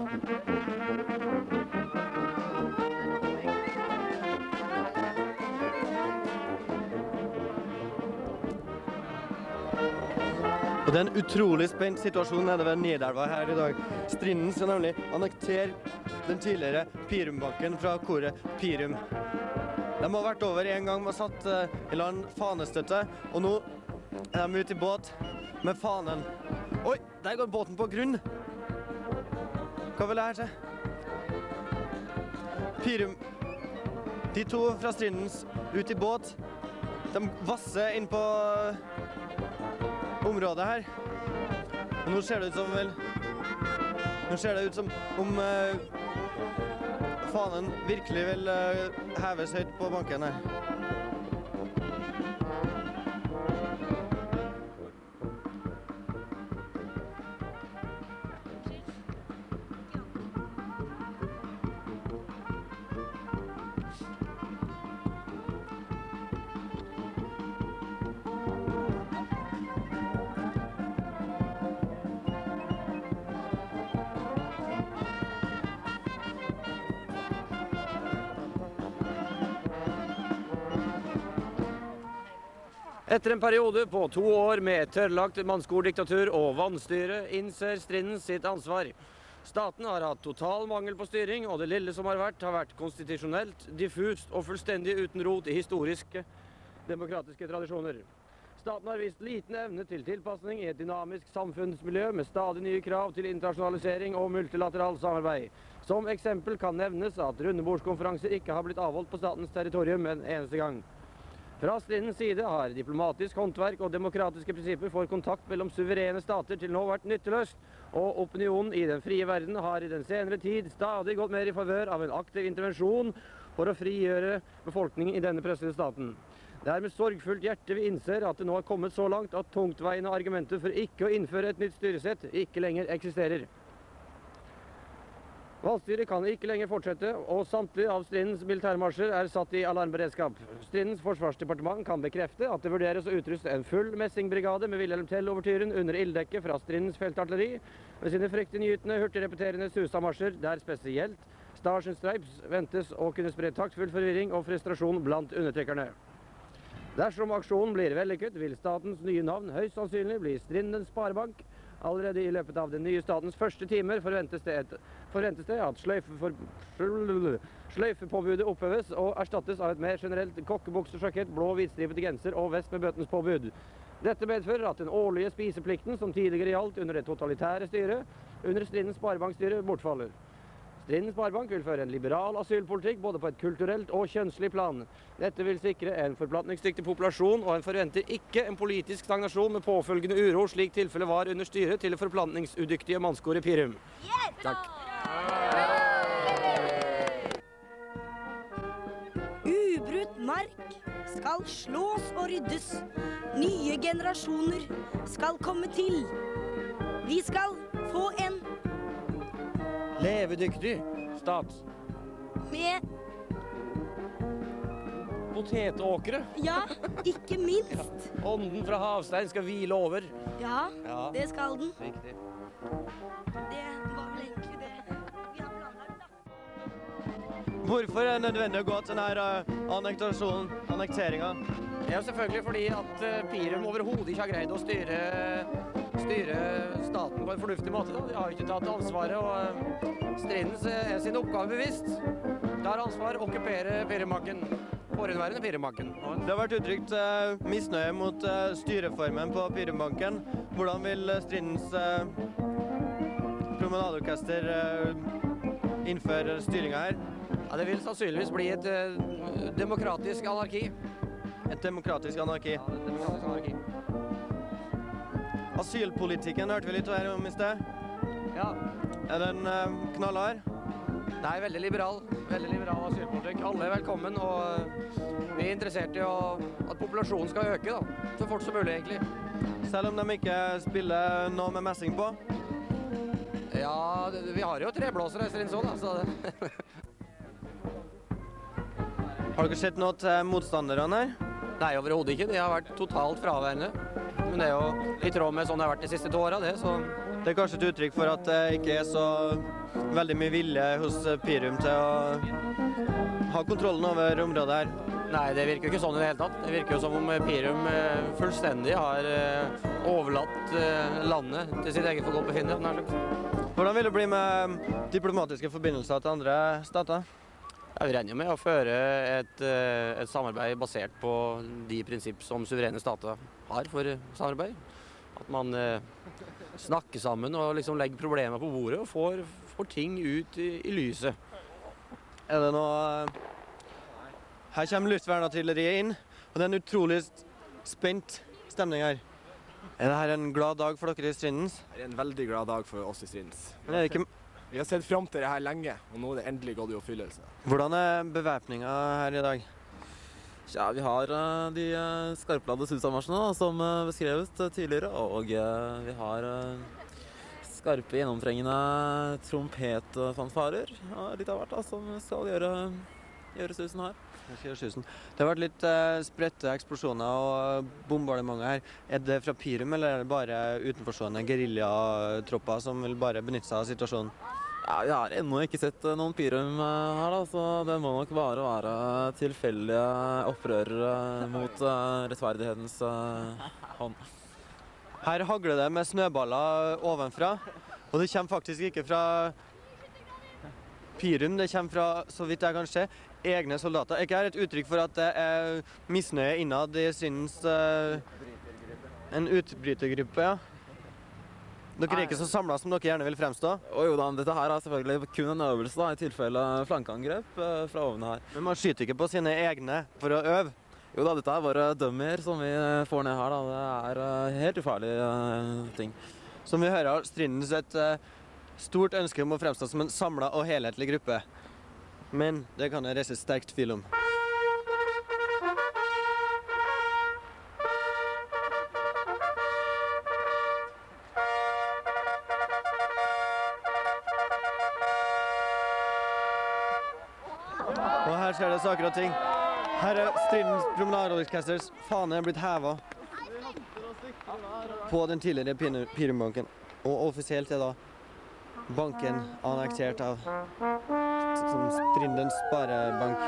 Og Det er en utrolig spent situasjon nede ved Nidelva her i dag. Strinden skal nemlig annektere den tidligere Pirumbanken fra koret Pirum. De har vært over en gang med satt eh, i land fanestøtte, og nå er de ute i båt med fanen. Oi, der går båten på grunn! Hva vil det her til? Pirum De to fra Strindens ut i båt. De vasser inn på området her. Og nå ser det ut som vel Nå ser det ut som om uh, fanen virkelig vil uh, heves høyt på banken her. Etter en periode på to år med tørrlagt mannskordiktatur og vannstyre, innser Strinden sitt ansvar. Staten har hatt total mangel på styring, og det lille som har vært, har vært konstitusjonelt, diffust og fullstendig uten rot i historiske demokratiske tradisjoner. Staten har vist liten evne til tilpasning i et dynamisk samfunnsmiljø med stadig nye krav til internasjonalisering og multilateralt samarbeid. Som eksempel kan nevnes at rundebordskonferanser ikke har blitt avholdt på statens territorium en eneste gang. Fra stridens side har diplomatisk håndverk og demokratiske prinsipper for kontakt mellom suverene stater til nå vært nytteløst, og opinionen i den frie verden har i den senere tid stadig gått mer i favør av en aktiv intervensjon for å frigjøre befolkningen i denne pressede staten. Det er med sorgfullt hjerte vi innser at det nå har kommet så langt at tungtveiende argumenter for ikke å innføre et nytt styresett ikke lenger eksisterer. Valgstyret kan ikke lenger fortsette, og samtlige av Strindens militærmarsjer er satt i alarmberedskap. Strindens forsvarsdepartement kan bekrefte at det vurderes å utruste en full messingbrigade med Wilhelm Tell-overtyren under ilddekket fra Strindens feltartilleri, med sine fryktinngytende, hurtigrepeterende Susa-marsjer, der spesielt Stars and Stripes ventes å kunne spre taktfull forvirring og frustrasjon blant undertrykkerne. Dersom aksjonen blir vellykket, vil statens nye navn høyst sannsynlig bli Strindens Sparebank, Allerede i løpet av den nye statens første timer forventes det, et, forventes det at sløyfepåbudet oppheves og erstattes av et mer generelt kokkebuksersjakett, blå hvitstripete genser og vest med bøtens påbud. Dette medfører at den årlige spiseplikten som tidligere gjaldt under det totalitære styret, under Strindens sparebankstyre bortfaller. Strindens Sparebank vil føre en liberal asylpolitikk både på et kulturelt og kjønnslig plan. Dette vil sikre en forplatningsdyktig populasjon, og en forventer ikke en politisk stagnasjon med påfølgende uro, slik tilfellet var under styret til det forplantningsudyktige mannskoret Pirum. Takk. Ubrutt mark skal slås og ryddes. Nye generasjoner skal komme til. Vi skal få en Levedyktig stat. med Potetåkre. Ja, ikke minst. Ånden fra havstein skal hvile over. Ja, Ja. det skal den. Riktig. Det var vel egentlig det vi har planlagt, da. Hvorfor er det nødvendig å gå til denne uh, annektasjonen, annekteringa? Ja, selvfølgelig fordi at eh, Pirum overhodet ikke har greid å styre, styre staten på en fornuftig måte. Da. De har jo ikke tatt ansvaret, og uh, Strindens er sin oppgave bevisst. Tar ansvar, okkuperer Pirumbanken. Forhenværende Pirumbanken. Og Det har vært uttrykt uh, misnøye mot uh, styreformen på Pirumbanken. Hvordan vil Strindens uh, promenadeorkester innføre styringa her? Ja, det vil sannsynligvis bli et eh, demokratisk anarki. Et demokratisk anarki. Ja, et demokratisk anarki. Asylpolitikken hørte vi litt her om i sted. Ja. Er den uh, knallhard? Nei, veldig liberal. Veldig liberal asylpolitikk. Alle er velkommen, og eh, vi er interessert i at populasjonen skal øke, da. Så fort som mulig, egentlig. Selv om de ikke spiller noe med messing på? Ja, vi har jo treblåsere i Strinsvoll, da, så det Har dere sett noe til motstanderne her? Nei, overhodet ikke. De har vært totalt fraværende. Men det er jo i tråd med sånn det har vært de siste to åra, det. Så Det er kanskje et uttrykk for at det ikke er så veldig mye vilje hos Pirum til å ha kontrollen over området her. nei, det virker jo ikke sånn i det hele tatt. Det virker jo som om Pirum eh, fullstendig har eh, overlatt eh, landet til sitt eget forgodtbefinnende. Hvordan vil det bli med diplomatiske forbindelser til andre stater? Ja, vi regner med å føre et, eh, et samarbeid basert på de prinsipp som suverene stater har for samarbeid. At man eh, snakker sammen og liksom legger problemer på bordet og får, får ting ut i, i lyset. Er det noe Her kommer luftvernartilleriet inn, og det er en utrolig spent stemning her. Er dette en glad dag for dere i Strindens? Det er en veldig glad dag for oss i Strindens. Men er det ikke Vi har sett fram til det her lenge, og nå er det endelig gått i oppfyllelse. Hvordan er bevæpninga her i dag? Ja, vi har eh, de uh, skarpladde susamarsjene som eh, beskrevet eh, tidligere, og eh, vi har eh, skarpe, gjennomtrengende trompetfanfarer. og litt av hvert da, som skal gjøre, gjøre susen her. Det har vært litt spredte eksplosjoner og bombardementer her. Er det fra Pirum, eller er det bare utenforstående geriljatropper som vil bare benytte seg av situasjonen? Ja, Vi har ennå ikke sett eh, noen Pirum eh, her, da, så det må nok bare være tilfeldige opprørere mot eh, rettferdighetens hånd. Her hagler det med snøballer ovenfra, og det kommer faktisk ikke fra Pyrum, det kommer fra, så vidt jeg kan se, egne soldater. Er ikke dette et uttrykk for at det er misnøye innad i syns uh, En utbrytergruppe, ja? Dere er ikke så samla som dere gjerne vil fremstå, Og jo da, dette her er selvfølgelig kun en øvelse da, i tilfelle flankeangrep eh, fra oven her. men man skyter ikke på sine egne for å øve. Jo da, dette er bare dummier som vi får ned her. da. Det er eh, helt ufarlige eh, ting. Som vi hører har Strindens et eh, stort ønske om å fremstå som en samla og helhetlig gruppe. Men det kan jeg reise sterkt tvil om. Og her skjer det saker og ting. Her er Strindens promenadeorkesters fane blitt heva på den tidligere Pirumbanken. Og offisielt er da banken annektert av som Strindens sparebank.